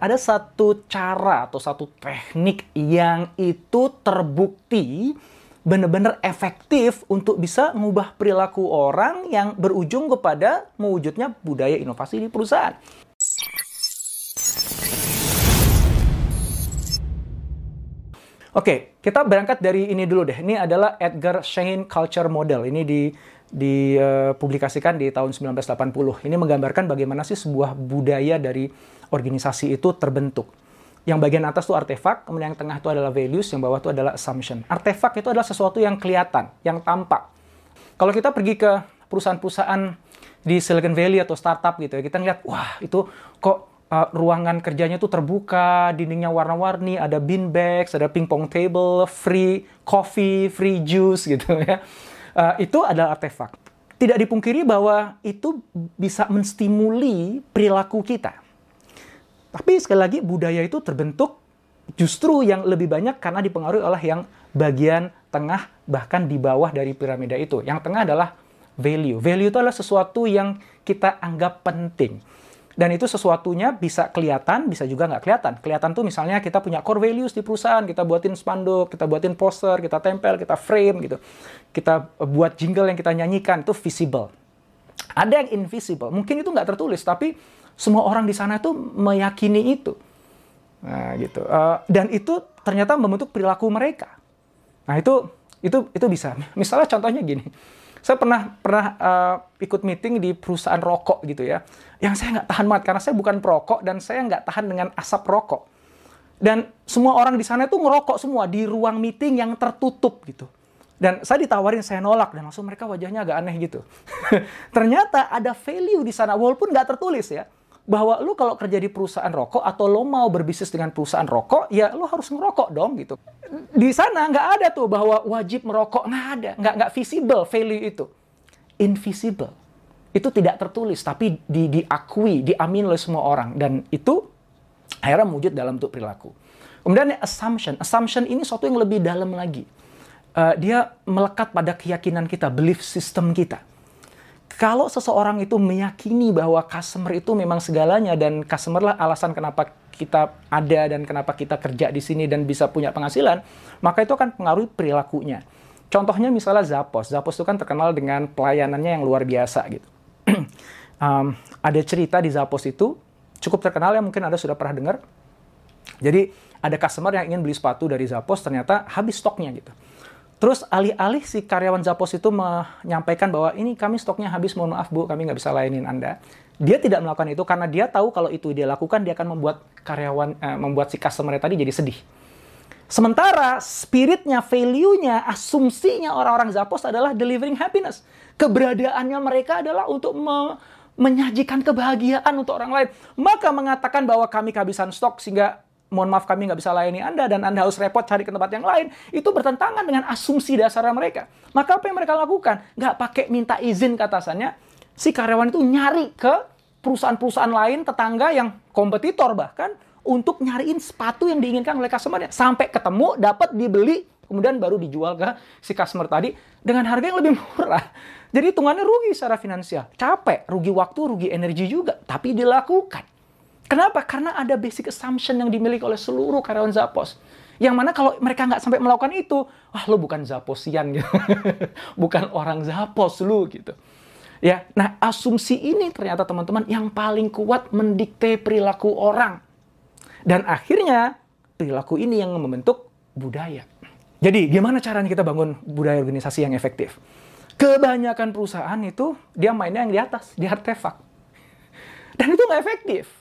Ada satu cara atau satu teknik yang itu terbukti benar-benar efektif untuk bisa mengubah perilaku orang yang berujung kepada mewujudnya budaya inovasi di perusahaan. Oke, kita berangkat dari ini dulu deh. Ini adalah Edgar Schein Culture Model. Ini di dipublikasikan di tahun 1980. Ini menggambarkan bagaimana sih sebuah budaya dari organisasi itu terbentuk. Yang bagian atas itu artefak, kemudian yang tengah itu adalah values, yang bawah itu adalah assumption. Artefak itu adalah sesuatu yang kelihatan, yang tampak. Kalau kita pergi ke perusahaan-perusahaan di Silicon Valley atau startup gitu ya, kita ngeliat, wah itu kok uh, ruangan kerjanya tuh terbuka, dindingnya warna-warni, ada bean bags, ada ping pong table, free coffee, free juice gitu ya uh, itu adalah artefak. Tidak dipungkiri bahwa itu bisa menstimuli perilaku kita. Tapi sekali lagi budaya itu terbentuk justru yang lebih banyak karena dipengaruhi oleh yang bagian tengah bahkan di bawah dari piramida itu. Yang tengah adalah value. Value itu adalah sesuatu yang kita anggap penting. Dan itu sesuatunya bisa kelihatan, bisa juga nggak kelihatan. Kelihatan tuh misalnya kita punya core values di perusahaan, kita buatin spanduk, kita buatin poster, kita tempel, kita frame gitu. Kita buat jingle yang kita nyanyikan, itu visible. Ada yang invisible, mungkin itu nggak tertulis, tapi semua orang di sana tuh meyakini itu. Nah, gitu. Uh, dan itu ternyata membentuk perilaku mereka. Nah, itu itu itu bisa. Misalnya contohnya gini saya pernah pernah uh, ikut meeting di perusahaan rokok gitu ya, yang saya nggak tahan banget karena saya bukan perokok dan saya nggak tahan dengan asap rokok. Dan semua orang di sana itu ngerokok semua di ruang meeting yang tertutup gitu. Dan saya ditawarin, saya nolak dan langsung mereka wajahnya agak aneh gitu. Ternyata ada value di sana walaupun nggak tertulis ya bahwa lu kalau kerja di perusahaan rokok atau lo mau berbisnis dengan perusahaan rokok, ya lo harus ngerokok dong gitu. Di sana nggak ada tuh bahwa wajib merokok, nggak ada, nggak nggak visible value itu, invisible. Itu tidak tertulis, tapi di, diakui, diamin oleh semua orang dan itu akhirnya wujud dalam bentuk perilaku. Kemudian assumption, assumption ini sesuatu yang lebih dalam lagi. Uh, dia melekat pada keyakinan kita, belief system kita kalau seseorang itu meyakini bahwa customer itu memang segalanya dan customer lah alasan kenapa kita ada dan kenapa kita kerja di sini dan bisa punya penghasilan, maka itu akan pengaruhi perilakunya. Contohnya misalnya Zappos. Zappos itu kan terkenal dengan pelayanannya yang luar biasa gitu. um, ada cerita di Zappos itu cukup terkenal ya mungkin ada sudah pernah dengar. Jadi ada customer yang ingin beli sepatu dari Zappos ternyata habis stoknya gitu. Terus alih-alih si karyawan Zappos itu menyampaikan bahwa ini kami stoknya habis, mohon maaf bu, kami nggak bisa layanin Anda. Dia tidak melakukan itu karena dia tahu kalau itu dia lakukan, dia akan membuat karyawan, eh, membuat si customer tadi jadi sedih. Sementara spiritnya, value-nya, asumsinya orang-orang Zappos adalah delivering happiness. Keberadaannya mereka adalah untuk me menyajikan kebahagiaan untuk orang lain. Maka mengatakan bahwa kami kehabisan stok sehingga mohon maaf kami nggak bisa layani Anda dan Anda harus repot cari ke tempat yang lain, itu bertentangan dengan asumsi dasar mereka. Maka apa yang mereka lakukan? Nggak pakai minta izin ke atasannya, si karyawan itu nyari ke perusahaan-perusahaan lain, tetangga yang kompetitor bahkan, untuk nyariin sepatu yang diinginkan oleh customer Sampai ketemu, dapat dibeli, kemudian baru dijual ke si customer tadi dengan harga yang lebih murah. Jadi hitungannya rugi secara finansial. Capek, rugi waktu, rugi energi juga. Tapi dilakukan. Kenapa? Karena ada basic assumption yang dimiliki oleh seluruh karyawan Zappos. Yang mana kalau mereka nggak sampai melakukan itu, wah lo bukan Zapposian gitu. bukan orang Zappos lu gitu. Ya, nah asumsi ini ternyata teman-teman yang paling kuat mendikte perilaku orang. Dan akhirnya perilaku ini yang membentuk budaya. Jadi gimana caranya kita bangun budaya organisasi yang efektif? Kebanyakan perusahaan itu dia mainnya yang di atas, di artefak. Dan itu nggak efektif.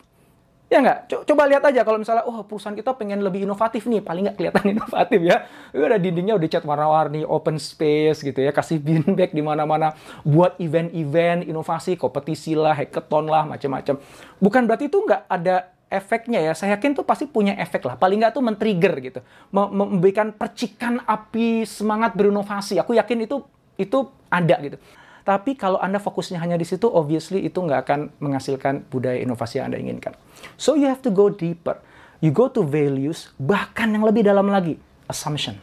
Ya nggak? Coba lihat aja kalau misalnya, oh perusahaan kita pengen lebih inovatif nih, paling nggak kelihatan inovatif ya. Udah dindingnya udah cat warna-warni, open space gitu ya, kasih beanbag di mana-mana, buat event-event, inovasi, kompetisi lah, hackathon lah, macam-macam. Bukan berarti itu nggak ada efeknya ya, saya yakin tuh pasti punya efek lah. Paling nggak tuh men-trigger gitu. Memberikan percikan api semangat berinovasi. Aku yakin itu itu ada gitu. Tapi kalau Anda fokusnya hanya di situ, obviously itu nggak akan menghasilkan budaya inovasi yang Anda inginkan. So you have to go deeper. You go to values, bahkan yang lebih dalam lagi, assumption.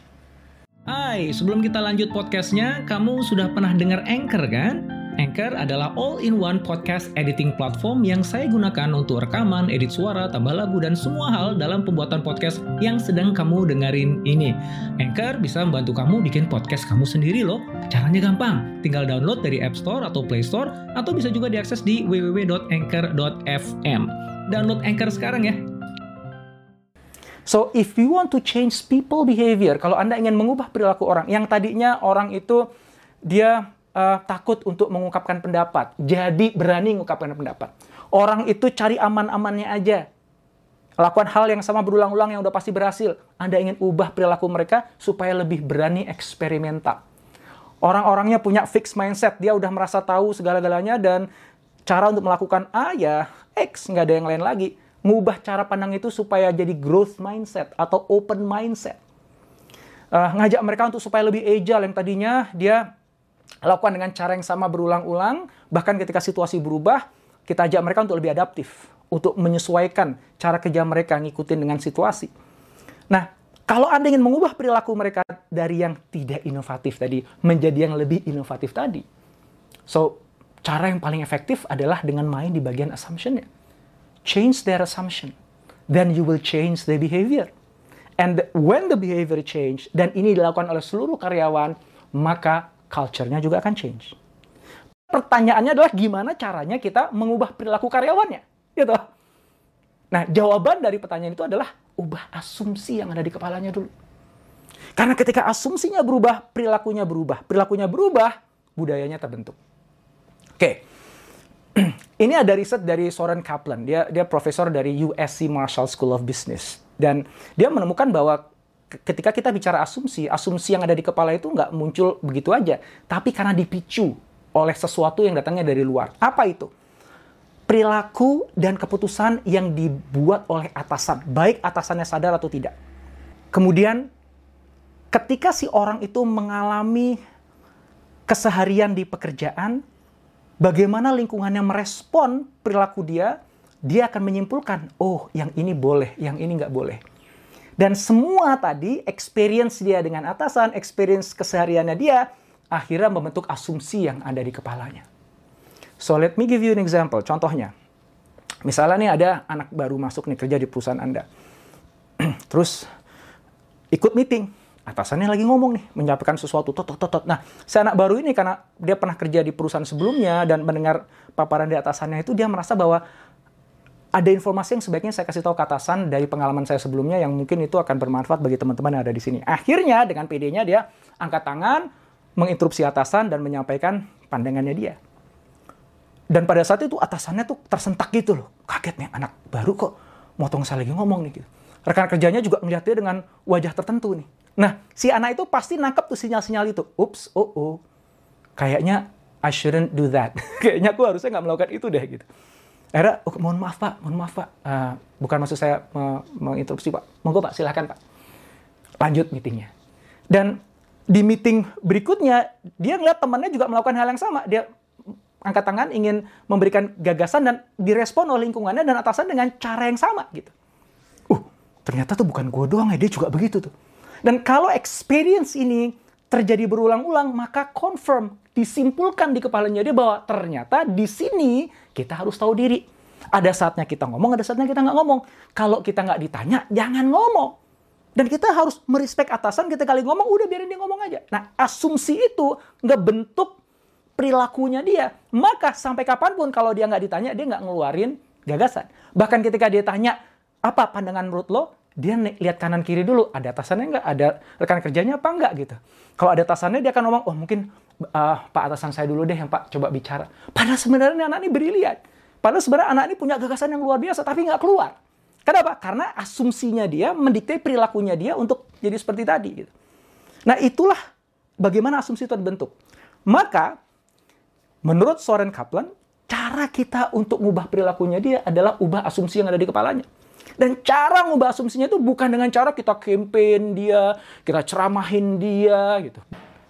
Hai, sebelum kita lanjut podcastnya, kamu sudah pernah dengar Anchor kan? Anchor adalah all-in-one podcast editing platform yang saya gunakan untuk rekaman, edit suara, tambah lagu, dan semua hal dalam pembuatan podcast yang sedang kamu dengerin ini. Anchor bisa membantu kamu bikin podcast kamu sendiri loh. Caranya gampang, tinggal download dari App Store atau Play Store, atau bisa juga diakses di www.anchor.fm. Download Anchor sekarang ya. So if you want to change people behavior, kalau Anda ingin mengubah perilaku orang, yang tadinya orang itu dia uh, takut untuk mengungkapkan pendapat. Jadi berani mengungkapkan pendapat. Orang itu cari aman-amannya aja. Lakukan hal yang sama berulang-ulang yang udah pasti berhasil. Anda ingin ubah perilaku mereka supaya lebih berani eksperimental. Orang-orangnya punya fixed mindset. Dia udah merasa tahu segala-galanya dan cara untuk melakukan A ya X, nggak ada yang lain lagi. Ngubah cara pandang itu supaya jadi growth mindset atau open mindset. Uh, ngajak mereka untuk supaya lebih agile yang tadinya dia lakukan dengan cara yang sama berulang-ulang, bahkan ketika situasi berubah, kita ajak mereka untuk lebih adaptif, untuk menyesuaikan cara kerja mereka ngikutin dengan situasi. Nah, kalau Anda ingin mengubah perilaku mereka dari yang tidak inovatif tadi menjadi yang lebih inovatif tadi. So, cara yang paling efektif adalah dengan main di bagian assumption-nya. Change their assumption. Then you will change their behavior. And when the behavior change, dan ini dilakukan oleh seluruh karyawan, maka culture-nya juga akan change. Pertanyaannya adalah gimana caranya kita mengubah perilaku karyawannya, gitu. Nah, jawaban dari pertanyaan itu adalah ubah asumsi yang ada di kepalanya dulu. Karena ketika asumsinya berubah, perilakunya berubah. Perilakunya berubah, budayanya terbentuk. Oke. Ini ada riset dari Soren Kaplan. Dia dia profesor dari USC Marshall School of Business. Dan dia menemukan bahwa ketika kita bicara asumsi, asumsi yang ada di kepala itu nggak muncul begitu aja, tapi karena dipicu oleh sesuatu yang datangnya dari luar. Apa itu? Perilaku dan keputusan yang dibuat oleh atasan, baik atasannya sadar atau tidak. Kemudian, ketika si orang itu mengalami keseharian di pekerjaan, bagaimana lingkungannya merespon perilaku dia, dia akan menyimpulkan, oh yang ini boleh, yang ini nggak boleh dan semua tadi, experience dia dengan atasan, experience kesehariannya dia, akhirnya membentuk asumsi yang ada di kepalanya. So let me give you an example. Contohnya, misalnya nih ada anak baru masuk nih kerja di perusahaan Anda. Terus ikut meeting, atasannya lagi ngomong nih, menyampaikan sesuatu, tot, tot, tot. Nah, si anak baru ini karena dia pernah kerja di perusahaan sebelumnya dan mendengar paparan di atasannya itu, dia merasa bahwa ada informasi yang sebaiknya saya kasih tahu ke atasan dari pengalaman saya sebelumnya yang mungkin itu akan bermanfaat bagi teman-teman yang ada di sini. Akhirnya dengan PD-nya dia angkat tangan, menginterupsi atasan dan menyampaikan pandangannya dia. Dan pada saat itu atasannya tuh tersentak gitu loh. Kaget nih anak baru kok motong saya lagi ngomong nih gitu. Rekan kerjanya juga melihat dia dengan wajah tertentu nih. Nah, si anak itu pasti nangkep tuh sinyal-sinyal itu. Ups, oh oh. Kayaknya I shouldn't do that. Kayaknya aku harusnya nggak melakukan itu deh gitu. Akhirnya, oh, mohon maaf Pak, mohon maaf Pak. Uh, bukan maksud saya menginterupsi Pak. Monggo Pak, silahkan Pak. Lanjut meetingnya. Dan di meeting berikutnya, dia ngeliat temannya juga melakukan hal yang sama. Dia angkat tangan ingin memberikan gagasan dan direspon oleh lingkungannya dan atasan dengan cara yang sama gitu. Uh, ternyata tuh bukan gue doang ya, dia juga begitu tuh. Dan kalau experience ini terjadi berulang-ulang, maka confirm, disimpulkan di kepalanya dia bahwa ternyata di sini kita harus tahu diri. Ada saatnya kita ngomong, ada saatnya kita nggak ngomong. Kalau kita nggak ditanya, jangan ngomong. Dan kita harus merespek atasan, kita kali ngomong, udah biarin dia ngomong aja. Nah, asumsi itu nggak bentuk perilakunya dia. Maka sampai kapan pun kalau dia nggak ditanya, dia nggak ngeluarin gagasan. Bahkan ketika dia tanya, apa pandangan menurut lo? Dia lihat kanan kiri dulu ada atasannya nggak? Ada rekan kerjanya apa nggak gitu. Kalau ada atasannya dia akan ngomong oh mungkin uh, pak atasan saya dulu deh yang pak coba bicara. Padahal sebenarnya anak ini brilian padahal sebenarnya anak ini punya gagasan yang luar biasa tapi nggak keluar. Kenapa? Karena asumsinya dia mendikte perilakunya dia untuk jadi seperti tadi gitu. Nah itulah bagaimana asumsi itu terbentuk. Maka menurut Soren Kaplan cara kita untuk mengubah perilakunya dia adalah ubah asumsi yang ada di kepalanya Dan cara ngubah asumsinya itu bukan dengan cara kita campaign dia, kita ceramahin dia gitu.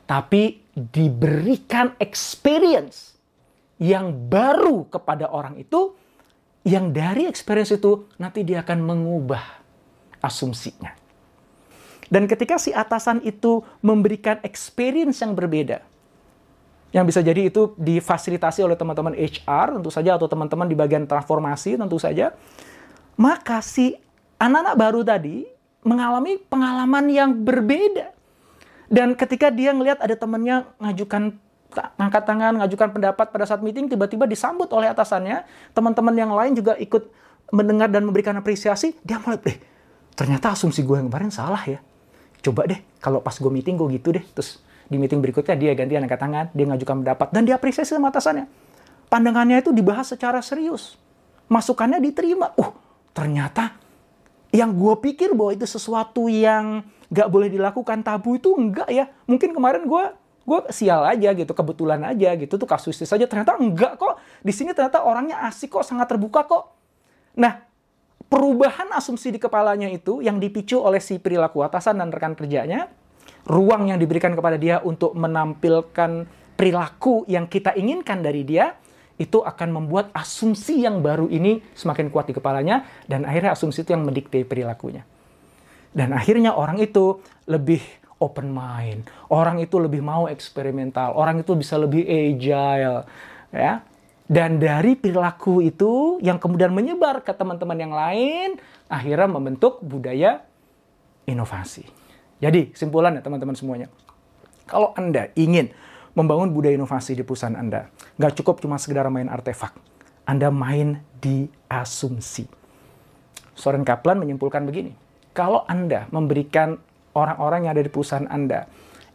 Tapi diberikan experience yang baru kepada orang itu yang dari experience itu nanti dia akan mengubah asumsinya. Dan ketika si atasan itu memberikan experience yang berbeda, yang bisa jadi itu difasilitasi oleh teman-teman HR tentu saja atau teman-teman di bagian transformasi tentu saja, maka si anak-anak baru tadi mengalami pengalaman yang berbeda. Dan ketika dia ngelihat ada temannya ngajukan angkat tangan, ngajukan pendapat pada saat meeting, tiba-tiba disambut oleh atasannya, teman-teman yang lain juga ikut mendengar dan memberikan apresiasi, dia mulai, eh, ternyata asumsi gue yang kemarin salah ya. Coba deh, kalau pas gue meeting gue gitu deh. Terus di meeting berikutnya dia ganti angkat tangan, dia ngajukan pendapat, dan dia apresiasi sama atasannya. Pandangannya itu dibahas secara serius. Masukannya diterima. Uh, ternyata yang gue pikir bahwa itu sesuatu yang gak boleh dilakukan tabu itu enggak ya. Mungkin kemarin gue gue sial aja gitu, kebetulan aja gitu tuh kasusnya saja. Ternyata enggak kok. Di sini ternyata orangnya asik kok, sangat terbuka kok. Nah, perubahan asumsi di kepalanya itu yang dipicu oleh si perilaku atasan dan rekan kerjanya, ruang yang diberikan kepada dia untuk menampilkan perilaku yang kita inginkan dari dia, itu akan membuat asumsi yang baru ini semakin kuat di kepalanya dan akhirnya asumsi itu yang mendikte perilakunya. Dan akhirnya orang itu lebih open mind, orang itu lebih mau eksperimental, orang itu bisa lebih agile, ya. Dan dari perilaku itu yang kemudian menyebar ke teman-teman yang lain, akhirnya membentuk budaya inovasi. Jadi, kesimpulannya teman-teman semuanya. Kalau Anda ingin membangun budaya inovasi di perusahaan Anda. Nggak cukup cuma sekedar main artefak. Anda main di asumsi. Soren Kaplan menyimpulkan begini. Kalau Anda memberikan orang-orang yang ada di perusahaan Anda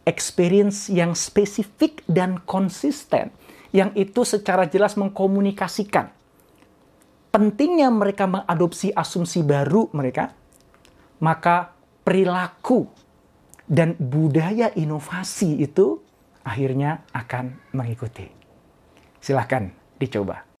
experience yang spesifik dan konsisten, yang itu secara jelas mengkomunikasikan pentingnya mereka mengadopsi asumsi baru mereka, maka perilaku dan budaya inovasi itu akhirnya akan mengikuti. Silahkan dicoba.